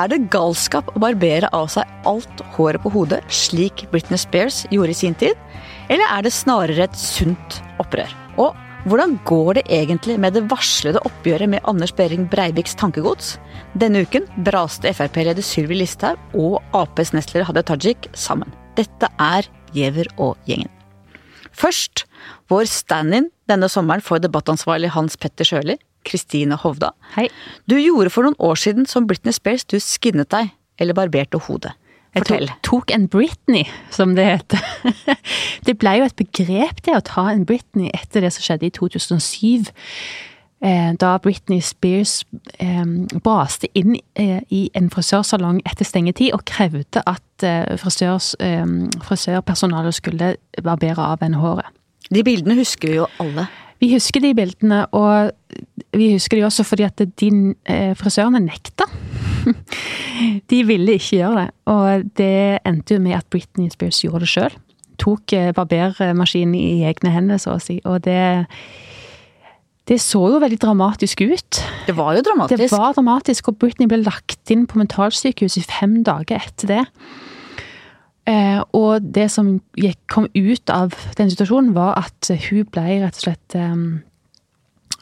Er det galskap å barbere av seg alt håret på hodet, slik Britney Spears gjorde i sin tid? Eller er det snarere et sunt opprør? Og hvordan går det egentlig med det varslede oppgjøret med Anders Behring Breiviks tankegods? Denne uken braste Frp-leder Sylvi Listhaug og Aps nestleder Hadia Tajik sammen. Dette er Giæver og gjengen. Først vår stand-in denne sommeren for debattansvarlig Hans Petter Sjøli, Kristine Hovda. Hei. Du gjorde for noen år siden som Britney Spears, du skinnet deg, eller barberte hodet. Jeg Fortell. tok, tok en Britney, som det heter. det ble jo et begrep, det å ta en Britney etter det som skjedde i 2007. eh, Da Britney Spears eh, braste inn eh, i en frisørsalong etter stengetid og krevde at frisørs, frisørpersonalet skulle barbere av henne håret. De bildene husker vi jo alle. Vi husker de bildene, og vi husker de også fordi at de frisørene nekta. de ville ikke gjøre det, og det endte jo med at Britney Spears gjorde det sjøl. Tok barbermaskinen i egne hender, så å si, og det det så jo veldig dramatisk ut. Det var jo dramatisk. Det var dramatisk, og Britney ble lagt inn på mentalsykehus i fem dager etter det. Eh, og det som gikk, kom ut av den situasjonen, var at hun ble rett og slett eh,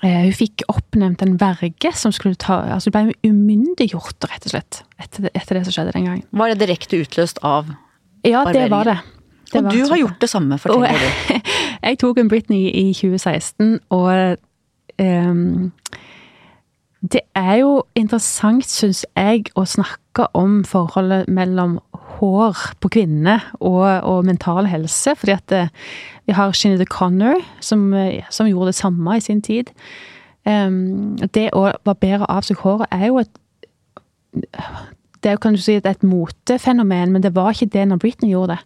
eh, Hun fikk oppnevnt en verge som skulle ta Altså hun ble umyndiggjort, rett og slett, etter det, etter det som skjedde den gangen. Var det direkte utløst av Ja, det var det. det Og var du har gjort det samme, forteller du. jeg, tok en Britney i 2016, og det er jo interessant, syns jeg, å snakke om forholdet mellom hår på kvinner og, og mental helse. Fordi at det, vi har Sinead Connor, som, eh, som gjorde det samme i sin tid. Um, det å barbere av seg håret er jo et det er jo kan du si et motefenomen, men det var ikke det når Britney gjorde det.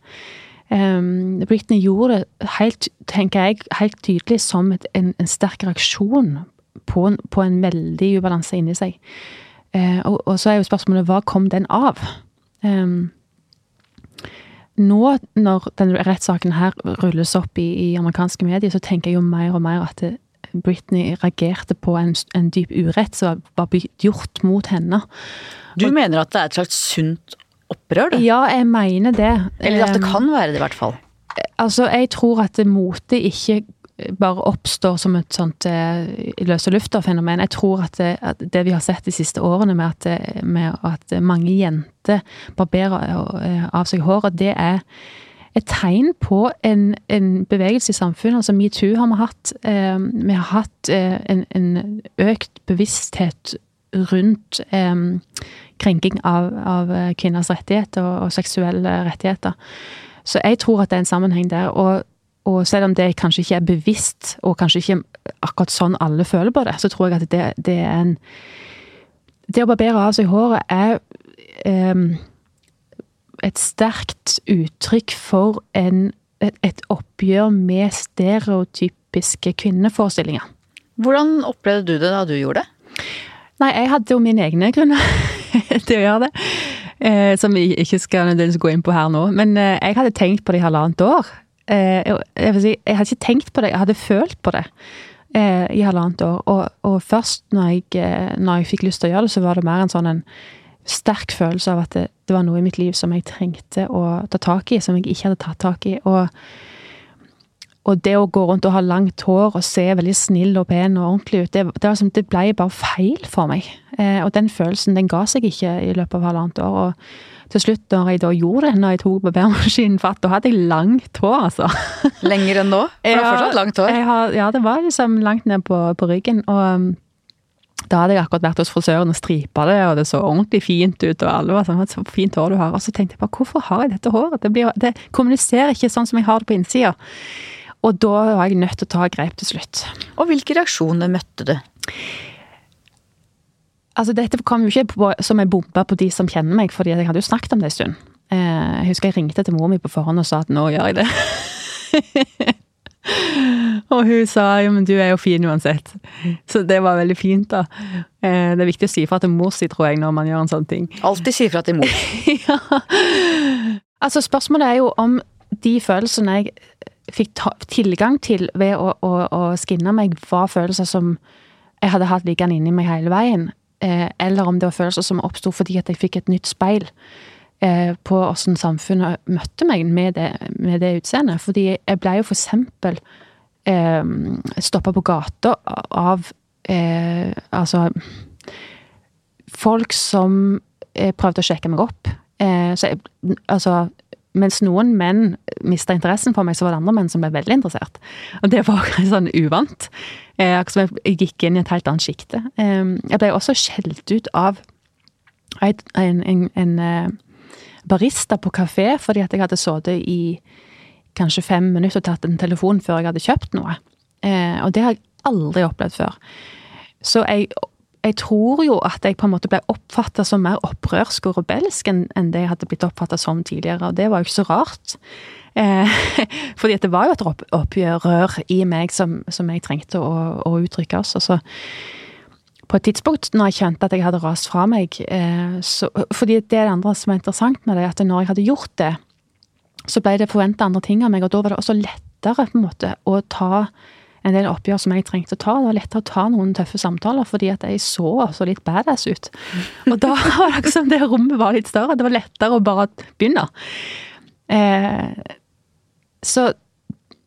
Um, Britney gjorde det helt, tenker jeg, helt tydelig som et, en, en sterk reaksjon på en, på en veldig ubalanse inni seg. Uh, og, og så er jo spørsmålet hva kom den av? Um, nå når denne rettssaken her rulles opp i, i amerikanske medier, så tenker jeg jo mer og mer at det, Britney reagerte på en, en dyp urett som var blitt gjort mot henne. Du mener at det er et slags sunt opprør, du? Ja, jeg mener det. Eller at det Um, kan være det, i hvert fall. Altså, jeg tror at mote ikke bare oppstår som et sånt eh, løse lufta-fenomen. Jeg tror at det, at det vi har sett de siste årene med at, med at mange jenter barberer eh, av seg håret, det er et tegn på en, en bevegelse i samfunnet. Altså metoo har vi hatt. Eh, vi har hatt eh, en, en økt bevissthet rundt eh, krenking av, av kvinners rettigheter og, og seksuelle rettigheter. Så jeg tror at det er en sammenheng der. Og, og selv om det kanskje ikke er bevisst, og kanskje ikke akkurat sånn alle føler på det, så tror jeg at det, det er en Det å barbere av seg håret er eh, et sterkt uttrykk for en, et, et oppgjør med stereotypiske kvinneforestillinger. Hvordan opplevde du det da du gjorde det? Nei, jeg hadde jo mine egne grunner til å gjøre det. Eh, som vi ikke skal nødvendigvis gå inn på her nå. Men eh, jeg hadde tenkt på det i halvannet år. Eh, jeg, si, jeg hadde ikke tenkt på det, jeg hadde følt på det eh, i halvannet år. Og, og først når jeg, eh, når jeg fikk lyst til å gjøre det, så var det mer en sånn en sterk følelse av at det, det var noe i mitt liv som jeg trengte å ta tak i, som jeg ikke hadde tatt tak i. Og, og det å gå rundt og ha langt hår og se veldig snill og pen og ordentlig ut, det, det, var som, det ble bare feil for meg. Eh, og den følelsen den ga seg ikke i løpet av halvannet år. Og til slutt, når jeg da gjorde det, når jeg tok barbermaskinen fatt, da hadde jeg langt hår, altså. Lenger enn nå? For du har fortsatt langt hår. Jeg har, ja, det var liksom langt ned på, på ryggen. Og um, da hadde jeg akkurat vært hos frisøren og stripa det, og det så ordentlig fint ut. Og alle var sånn 'Så fint hår du har.' Og så tenkte jeg bare 'Hvorfor har jeg dette håret?' Det, blir, det kommuniserer ikke sånn som jeg har det på innsida. Og da var jeg nødt til å ta grep til slutt. Og hvilke reaksjoner møtte du? Altså, dette kom jo ikke på, som en bombe på de som kjenner meg, fordi jeg hadde jo snakket om det en stund. Eh, jeg husker jeg ringte til mor mi på forhånd og sa at nå gjør jeg det. og hun sa jo, men du er jo fin uansett. Så det var veldig fint, da. Eh, det er viktig å si fra til mor si, tror jeg, når man gjør en sånn ting. Alltid si fra til mor. ja. Altså, spørsmålet er jo om de følelsene jeg fikk ta, tilgang til ved å, å, å, skinne meg, var følelser som jeg hadde hatt liggende inni meg hele veien. Eh, eller om det var følelser som oppsto fordi at jeg fikk et nytt speil eh, på åssen samfunnet møtte meg med det, med det, utseendet. Fordi jeg ble jo for eksempel eh, stoppa på gata av eh, Altså Folk som eh, prøvde å sjekke meg opp. Eh, så jeg, altså mens noen menn mista interessen for meg, så var det andre menn som ble veldig interessert. Og det var sånn uvant. Eh, jeg gikk inn i et helt annet sjikte. Eh, jeg ble også skjelt ut av en, en, en, en eh, barista på kafé fordi at jeg hadde sittet i kanskje fem minutter og tatt en telefon før jeg hadde kjøpt noe. Eh, og det har jeg aldri opplevd før. Så jeg jeg tror jo at jeg på en måte ble oppfatta som mer opprørsk og rebelsk enn, det jeg hadde blitt oppfatta som tidligere, og det var jo ikke så rart. Eh, fordi det var jo et opp, oppgjør i meg som, som jeg trengte å, å uttrykke. Også. Så på et tidspunkt når jeg kjente at jeg hadde rast fra meg eh, så, Fordi det er det andre som er interessant med det, at når jeg hadde gjort det, så ble det forventa andre ting av meg, og da var det også lettere på en måte å ta en del oppgjør som jeg trengte å ta. Det var lettere å ta noen tøffe samtaler, fordi at jeg så så litt badass ut. Og da var det som det rommet var litt større. Det var lettere å bare begynne. Eh, så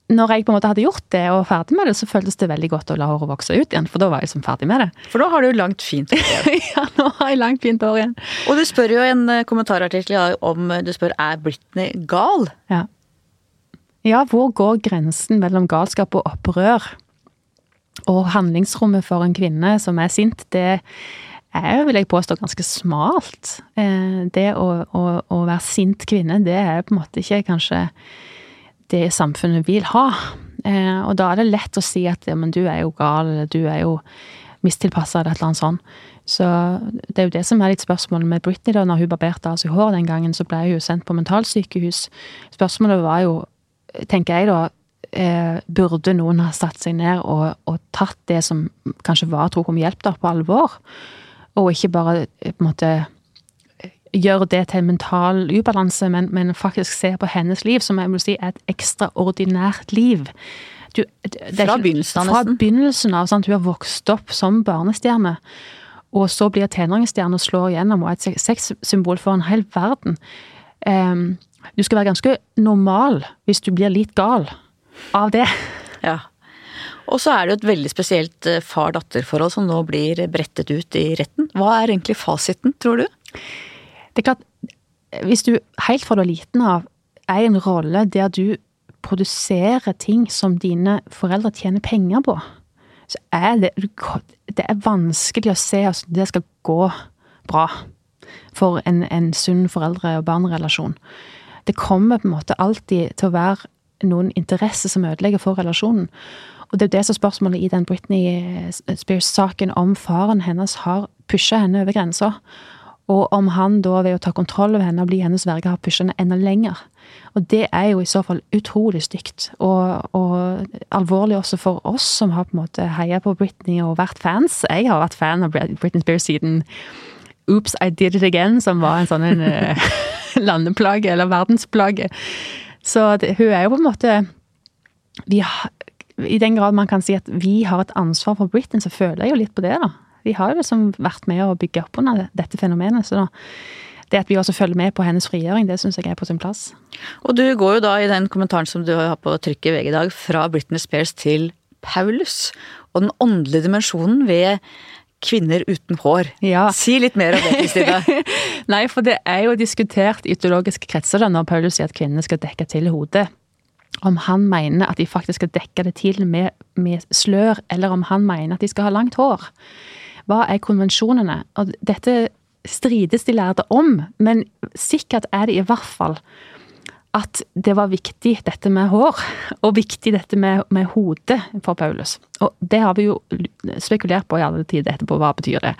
når jeg på en måte hadde gjort det og var ferdig med det, så føltes det veldig godt å la håret vokse ut igjen. For da var jeg liksom ferdig med det. For da har du langt, fint hår igjen. ja, nå har jeg langt, fint hår igjen. Og du spør jo en eh, kommentarartikkel om du spør er Britney gal. Ja. Ja, hvor går grensen mellom galskap og opprør? Og handlingsrommet for en kvinne som er sint, det er, vil jeg påstå, ganske smalt. Eh, det å, å, å være sint kvinne, det er på en måte ikke kanskje det samfunnet vil ha. Eh, og da er det lett å si at ja, men du er jo gal, eller du er jo mistilpassa, eller et eller annet sånt. Så det er jo det som er litt spørsmålet med Britney, da. Når hun barberte av seg hår den gangen, så ble hun sendt på mentalsykehus. Spørsmålet var jo tenker jeg da, eh, burde noen ha satt seg ned og, og, tatt det som kanskje var tro om hjelp der, på alvor. Og ikke bare eh, på en måte gjøre det til en mental ubalanse, men, men, faktisk se på hennes liv, som jeg vil si er et ekstraordinært liv. Du, fra begynnelsen av, Fra begynnelsen av. Sant? Hun har vokst opp som barnestjerne. Og så blir tenåringsstjerne og slår igjennom og er et sexsymbol for en hel verden. Um, du skal være ganske normal hvis du blir litt gal av det. Ja. Og så er det jo et veldig spesielt eh, far-datter-forhold som nå blir brettet ut i retten. Hva er egentlig fasiten, tror du? Det er klart, hvis du helt fra du er liten av er i en rolle der du produserer ting som dine foreldre tjener penger på, så er det, det er vanskelig å se at det skal gå bra for en, en sunn foreldre- og barnerelasjon det kommer på en måte alltid til å være noen interesser som ødelegger for relasjonen. Og det er jo det som spørsmålet i den Britney Spears-saken om faren hennes har pusha henne over grensa. Og om han da ved å ta kontroll over henne og bli hennes verge har pusha henne enda lenger. Og det er jo i så fall utrolig stygt. Og, og, alvorlig også for oss som har på en måte heia på Britney og vært fans. Jeg har vært fan av Britney Spears siden Oops, I Did It Again, som var en sånn en eh, landeplage, eller verdensplage. Så det, hun er jo på en måte vi har, I den grad man kan si at vi har et ansvar for Britain, så føler jeg jo litt på det, da. Vi har jo liksom vært med å bygge opp under dette fenomenet. så da det at vi også følger med på hennes frigjøring, det syns jeg er på sin plass. Og du går jo da i den kommentaren som du har på trykk i VG i dag, fra Britney Spears til Paulus. Og den åndelige dimensjonen ved kvinner uten hår. Ja. Si litt mer om det, Kristina. Nei, for det er jo diskutert i ideologiske kretser da, når Paulus sier at kvinnene skal dekke til hodet. Om han mener at de faktisk skal dekke det til med, med slør, eller om han mener at de skal ha langt hår. Hva er konvensjonene? Og dette strides de lærde om, men sikkert er det i hvert fall at det var viktig dette med hår, og viktig dette med, med hodet for Paulus. Og det har vi jo spekulert på i alle tider etterpå, hva betyr det?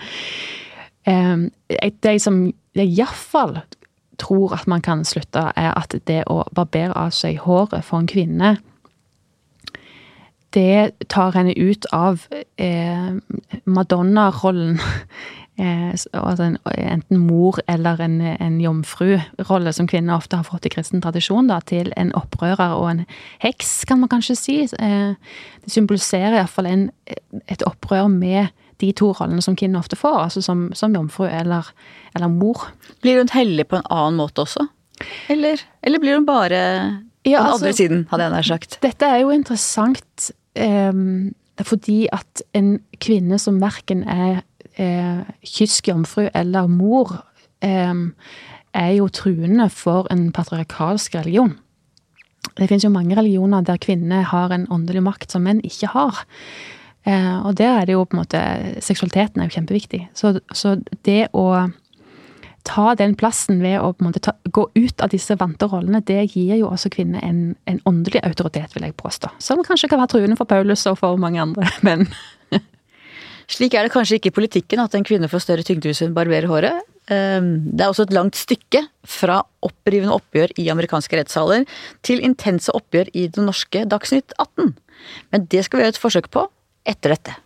Um, det som jeg iallfall tror at man kan slutte, er at det å barbere av seg håret for en kvinne det tar henne ut av eh, Madonna-rollen altså en, enten mor eller en, en jomfrurolle, som kvinner ofte har fått i kristen tradisjon, da, til en opprører og en heks, kan man kanskje si. Eh, det symboliserer iallfall et opprør med de to rollene som kvinner ofte får, altså som, som jomfru eller, eller, mor. Blir hun hellig på en annen måte også? Eller, eller blir hun bare ja, den andre altså, siden, hadde jeg nær sagt? Dette er jo interessant um, fordi at en kvinne som verken er eh, kysk jomfru eller mor, eh, er jo truende for en patriarkalsk religion. Det finnes jo mange religioner der kvinner har en åndelig makt som menn ikke har. Eh, og der er det jo på en måte Seksualiteten er jo kjempeviktig. Så, så det å ta den plassen ved å på en måte ta, gå ut av disse vante rollene, det gir jo også kvinner en, en åndelig autoritet, vil jeg påstå. Som kanskje kan være truende for Paulus og for mange andre menn. Slik er det kanskje ikke i politikken at en kvinne får større tyngde hvis hun barberer håret. Ehm, det er også et langt stykke fra opprivende oppgjør i amerikanske rettssaler til intense oppgjør i det norske Dagsnytt 18. Men det skal vi gjøre et forsøk på etter dette.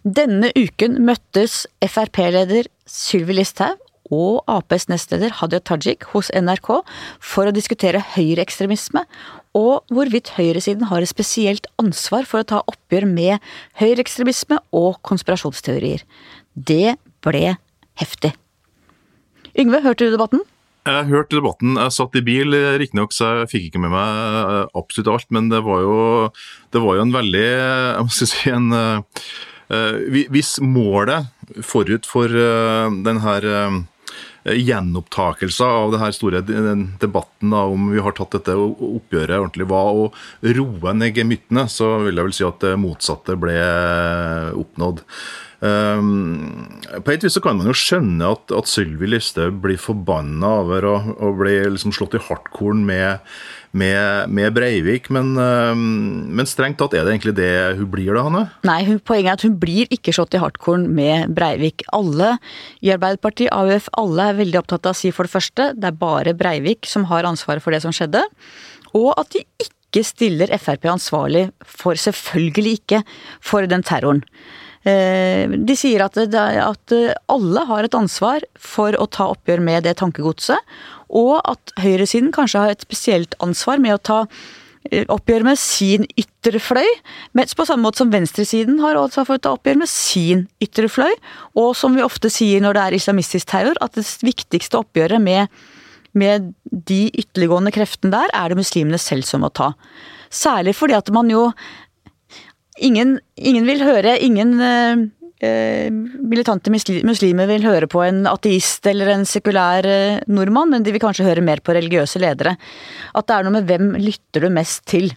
Denne uken møttes Frp-leder Sylvi Listhaug og Aps nestleder Hadia Tajik hos NRK for å diskutere høyreekstremisme og hvorvidt høyresiden har et spesielt ansvar for å ta oppgjør med høyreekstremisme og konspirasjonsteorier. Det ble heftig. Yngve, hørte du debatten? Jeg hørte debatten. Jeg satt i bil, riktignok så jeg fikk ikke med meg eh, absolutt alt, men det var jo, det var jo en veldig Jeg må si en uh, Hvis målet forut for den her Eh, gjenopptakelse av det her store debatten da, om vi har tatt dette oppgjøret ordentlig, hva, å roe ned gemyttene, så vil jeg vel si at det motsatte ble oppnådd. Um, på et vis så kan man jo skjønne at, at Sylvi Listhaug blir forbanna over å, å bli liksom slått i hardkorn med med, med Breivik. Men, men, strengt tatt, er det egentlig det hun blir da, Hanne? Nei, hun, poenget er at hun blir ikke slått i hardkorn med Breivik. Alle i Arbeiderpartiet, AUF, alle er veldig opptatt av å si for det første det er bare Breivik som har ansvaret for det som skjedde. Og at de ikke stiller Frp ansvarlig for, selvfølgelig ikke, for den terroren. Eh, de sier at, at, alle har et ansvar for å ta oppgjør med det tankegodset, og at høyresiden kanskje har et spesielt ansvar med å ta eh, oppgjør med sin ytre fløy, mens på samme måte som venstresiden har ansvar for å ta oppgjør med sin ytre fløy, og som vi ofte sier når det er islamistisk terror, at det viktigste oppgjøret med, med de ytterliggående kreftene der, er det muslimene selv som må ta. Særlig fordi at man jo Ingen, ingen vil høre, ingen uh, Eh, militante muslimer vil høre på en ateist eller en sekulær eh, nordmann, men de vil kanskje høre mer på religiøse ledere. At det er noe med hvem lytter du mest til.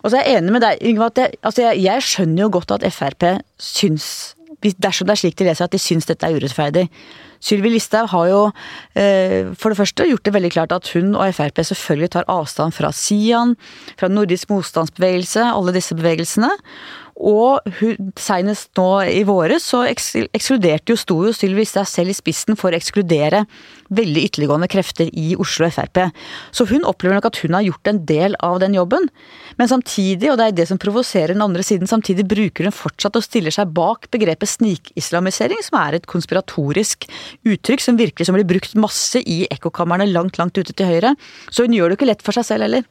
Og så er jeg enig med deg, Yngve, at jeg, altså jeg, jeg, skjønner jo godt at Frp syns Dersom det er slik de leser at de syns dette er urettferdig. Sylvi Listhaug har jo eh, for det første gjort det veldig klart at hun og Frp selvfølgelig tar avstand fra Sian, fra nordisk motstandsbevegelse, alle disse bevegelsene. Og hun, senest nå i våre så ekskluderte jo sto jo Sylvi Listhaug selv i spissen for å ekskludere veldig ytterliggående krefter i Oslo Frp. Så hun opplever nok at hun har gjort en del av den jobben. Men samtidig, og det er det som provoserer den andre siden, samtidig bruker hun fortsatt og stiller seg bak begrepet snikislamisering, som er et konspiratorisk uttrykk som virkelig som blir brukt masse i ekkokamrene langt, langt ute til høyre. Så hun gjør det ikke lett for seg selv heller.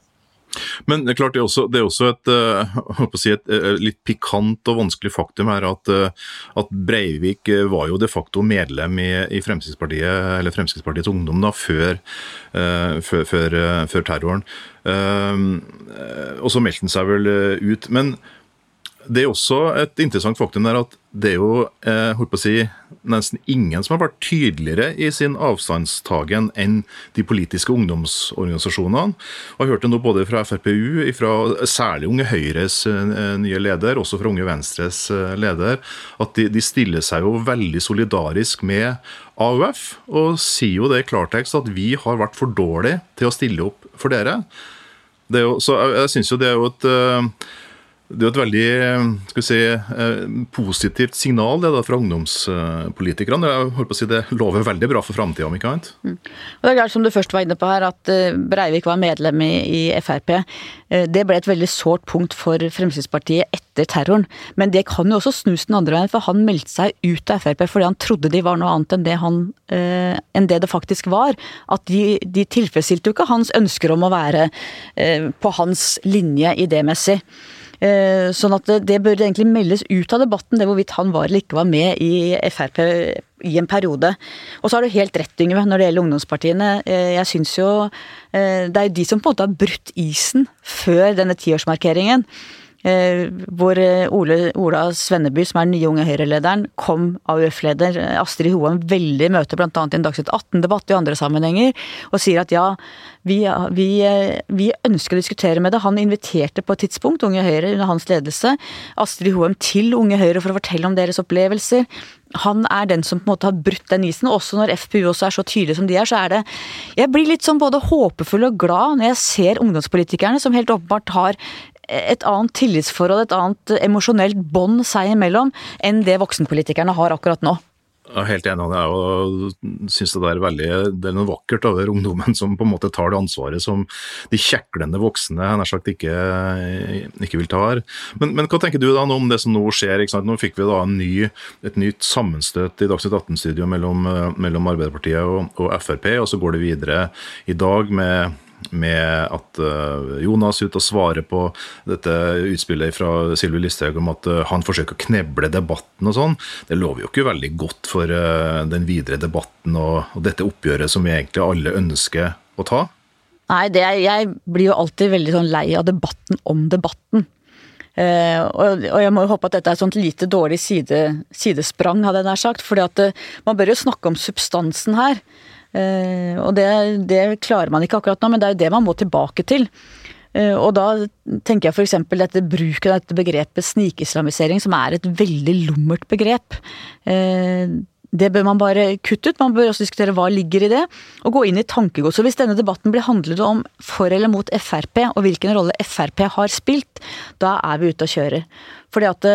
Men det er klart det er også, det er også et, uh, si et uh, litt pikant og vanskelig faktum her at, uh, at, Breivik var jo de facto medlem i, i Fremskrittspartiet, eller Fremskrittspartiets Ungdom da, før, før, før, før terroren. og så meldte han seg vel ut. men det er også et interessant faktum der at det er jo eh, holdt på å si, nesten ingen som har vært tydeligere i sin avstandstagen enn de politiske ungdomsorganisasjonene. Jeg hørte nå både fra FrPU, fra særlig Unge Høyres eh, nye leder, også fra Unge Venstres eh, leder, at de, de, stiller seg jo veldig solidarisk med AUF, og sier jo det i klartekst at vi har vært for dårlige til å stille opp for dere. Jo, så jeg, jeg syns jo det er jo et Det er et veldig skal vi si, eh, positivt signal det da, fra ungdomspolitikerne. Jeg holdt på å si Det lover veldig bra for framtida, om ikke annet. Mm. Og det er klart, som du først var inne på her, at eh, Breivik var medlem i, i Frp. Eh, det ble et veldig sårt punkt for Fremskrittspartiet etter terroren. Men det kan jo også snus den andre veien, for han meldte seg ut av Frp fordi han trodde de var noe annet enn det, han, eh, enn det, det faktisk var. At de, de tilfredsstilte jo ikke hans ønsker om å være eh, på hans linje idémessig. Eh, sånn at det, bør egentlig meldes ut av debatten, det hvorvidt han var eller ikke var med i Frp i en periode. Og så har du helt rett, Yngve, når det gjelder ungdomspartiene. Eh, jeg syns jo eh, Det er jo de som på en måte har brutt isen før denne tiårsmarkeringen. Eh, hvor eh, Ole, Ola Svenneby, som er den nye Unge Høyre-lederen, kom AUF-leder Astrid Hoem veldig i møte, bl.a. i en Dagsnytt 18-debatt i andre sammenhenger, og sier at ja, vi, vi, eh, vi, ønsker å diskutere med det. Han inviterte på et tidspunkt Unge Høyre under hans ledelse Astrid Hoem til Unge Høyre for å fortelle om deres opplevelser. Han er den som på en måte har brutt den isen. Også når FPU også er så tydelige som de er, så er det Jeg blir litt sånn både håpefull og glad når jeg ser ungdomspolitikerne som helt åpenbart har et annet tillitsforhold, et annet emosjonelt bånd seg imellom, enn det voksenpolitikerne har akkurat nå. Jeg er helt enig med deg, og syns det er veldig det er noe vakkert over ungdommen som på en måte tar det ansvaret som de kjeklende voksne nær sagt ikke, ikke vil ta her. Men, men, hva tenker du da om det som nå skjer? Nå fikk vi da ny, et nytt sammenstøt i Dagsnytt 18-studio mellom, mellom, Arbeiderpartiet og, og Frp, og så går det videre i dag med med at uh, Jonas er ute og svarer på dette utspillet fra Sylvi Listhaug om at uh, han forsøker å kneble debatten og sånn. Det lover jo ikke veldig godt for uh, den videre debatten og, dette oppgjøret som vi egentlig alle ønsker å ta. Nei, er, jeg blir jo alltid veldig sånn lei av debatten om debatten. Uh, og, og, jeg må jo håpe at dette er et sånt lite dårlig side, sidesprang, hadde jeg nær sagt. For man bør jo snakke om substansen her. Eh, og det, det, klarer man ikke akkurat nå, men det er jo det man må tilbake til. Eh, og da tenker jeg f.eks. dette bruken av dette begrepet snikislamisering, som er et veldig lummert begrep. Eh, det bør man bare kutte ut. Man bør også diskutere hva ligger i det, og gå inn i tankegods. hvis denne debatten blir handlet om for eller mot Frp, og hvilken rolle Frp har spilt, da er vi ute og kjører. Fordi at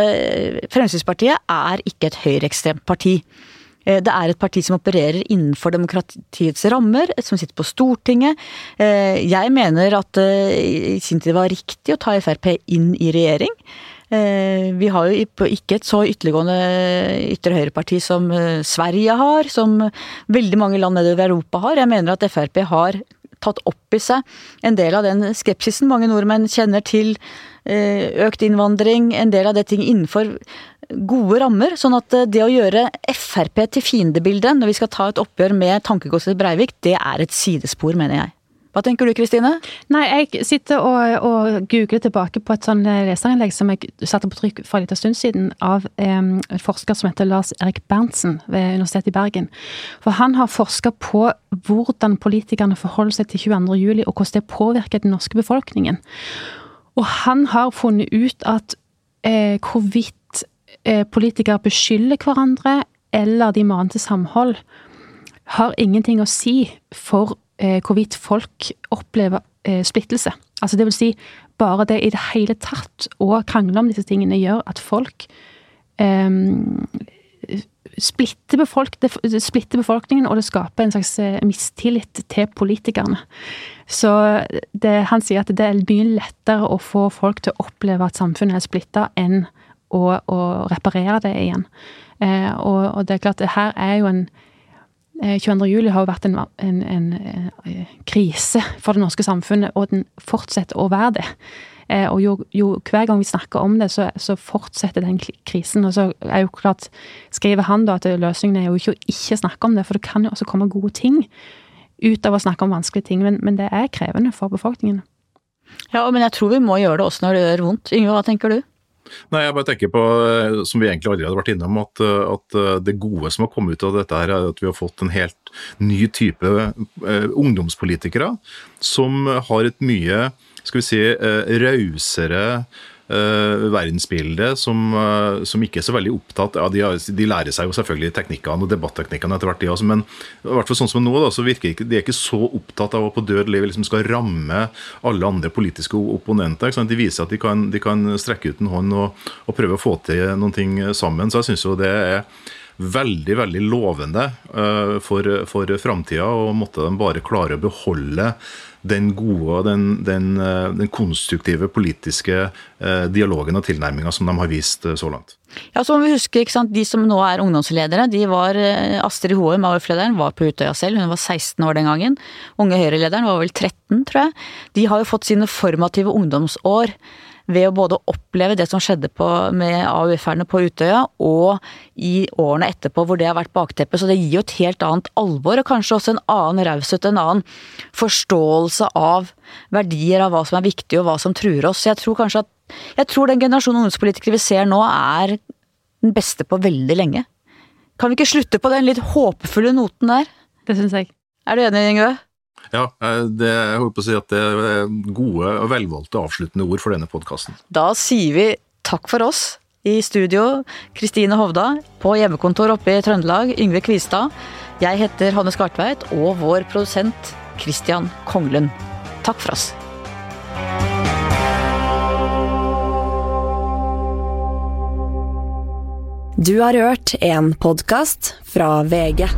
Fremskrittspartiet er ikke et høyreekstremt parti. Eh, det er et parti som opererer innenfor demokratiets rammer, som sitter på Stortinget. Eh, jeg mener at eh, i sin tid var riktig å ta Frp inn i regjering. Vi har jo ikke et så ytterliggående ytre høyreparti som Sverige har, som veldig mange land nedover Europa har. Jeg mener at Frp har tatt opp i seg en del av den skepsisen mange nordmenn kjenner til økt innvandring, en del av det ting innenfor gode rammer. Sånn at eh, det å gjøre Frp til fiendebildet når vi skal ta et oppgjør med tankegodset Breivik, det er et sidespor, mener jeg. Hva tenker du Kristine? Nei, Jeg sitter og, og googler tilbake på et sånn eh, leserinnlegg som jeg satte på trykk for en liten stund siden, av en forsker som heter Lars Erik Berntsen ved Universitetet i Bergen. For Han har forska på hvordan politikerne forholder seg til 22.07, og hvordan det påvirker den norske befolkningen. Og han har funnet ut at eh, hvorvidt politikere beskylder hverandre, eller de maner til samhold, har ingenting å si for eh, hvorvidt folk opplever eh, splittelse. Altså det vil si, bare det i det hele tatt å krangle om disse tingene gjør at folk um, splitter, befolk splitter, befolkningen, og det skaper en slags mistillit til politikerne. Så det, han sier at det er mye lettere å få folk til å oppleve at samfunnet er splitta, enn og, og reparere det igjen. Eh, og, og, det er klart, det her er jo en 22. Eh, juli har jo vært en, en, en, eh, krise for det norske samfunnet, og den fortsetter å være det. Eh, og jo, jo, hver gang vi snakker om det, så, så, fortsetter den krisen. Og så er jo klart, skriver han da at løsningen er jo ikke å ikke snakke om det, for det kan jo også komme gode ting ut av å snakke om vanskelige ting, men, men det er krevende for befolkningen. Ja, men jeg tror vi må gjøre det også når det gjør vondt. Yngve, hva tenker du? Nei, jeg bare tenker på, eh, som vi egentlig allerede har vært innom, at, eh, at, eh, det gode som har kommet ut av dette, her, er at vi har fått en helt ny type uh, ungdomspolitikere som har et mye skal vi si, rausere uh, verdensbilde som, uh, som, ikke er så veldig opptatt ja, de, de, lærer seg jo selvfølgelig teknikkene og debatteknikkene etter hvert, de også, men i hvert fall sånn som nå, da, så virker ikke, de er ikke så opptatt av å på død liv liksom skal ramme alle andre politiske opponenter. De viser at de kan, de kan, strekke ut en hånd og, og prøve å få til noen ting sammen. Så jeg syns jo det er veldig veldig lovende uh, for, for framtida, og måtte de bare klare å beholde den gode, den, den, uh, den konstruktive politiske uh, dialogen og tilnærminga som de har vist så langt. Ja, så må vi huske, ikke sant, De som nå er ungdomsledere, de var Astrid Hoem, AUF-lederen, var på Utøya selv. Hun var 16 år den gangen. Unge Høyre-lederen var vel 13, tror jeg. De har jo fått sine formative ungdomsår ved å både oppleve det som skjedde på, med AUF-erne på Utøya, og i årene etterpå hvor det har vært bakteppet. Så det gir jo et helt annet alvor, og kanskje også en annen raushet, en annen forståelse av verdier, av hva som er viktig og hva som truer oss. Jeg tror kanskje at jeg tror den generasjonen ungdomspolitikere vi ser nå, er den beste på veldig lenge. Kan vi ikke slutte på den litt håpefulle noten der? Det syns jeg. Er du enig, Yngve? Ja, eh, det, jeg håper å si at det er gode og velvalgte avsluttende ord for denne podkasten. Da sier vi takk for oss. I studio Kristine Hovda. På hjemmekontor oppe i Trøndelag Yngve Kvistad. Jeg heter Hanne Skartveit, og vår produsent Christian Konglund. Takk for oss. Du har hørt en podkast fra VG.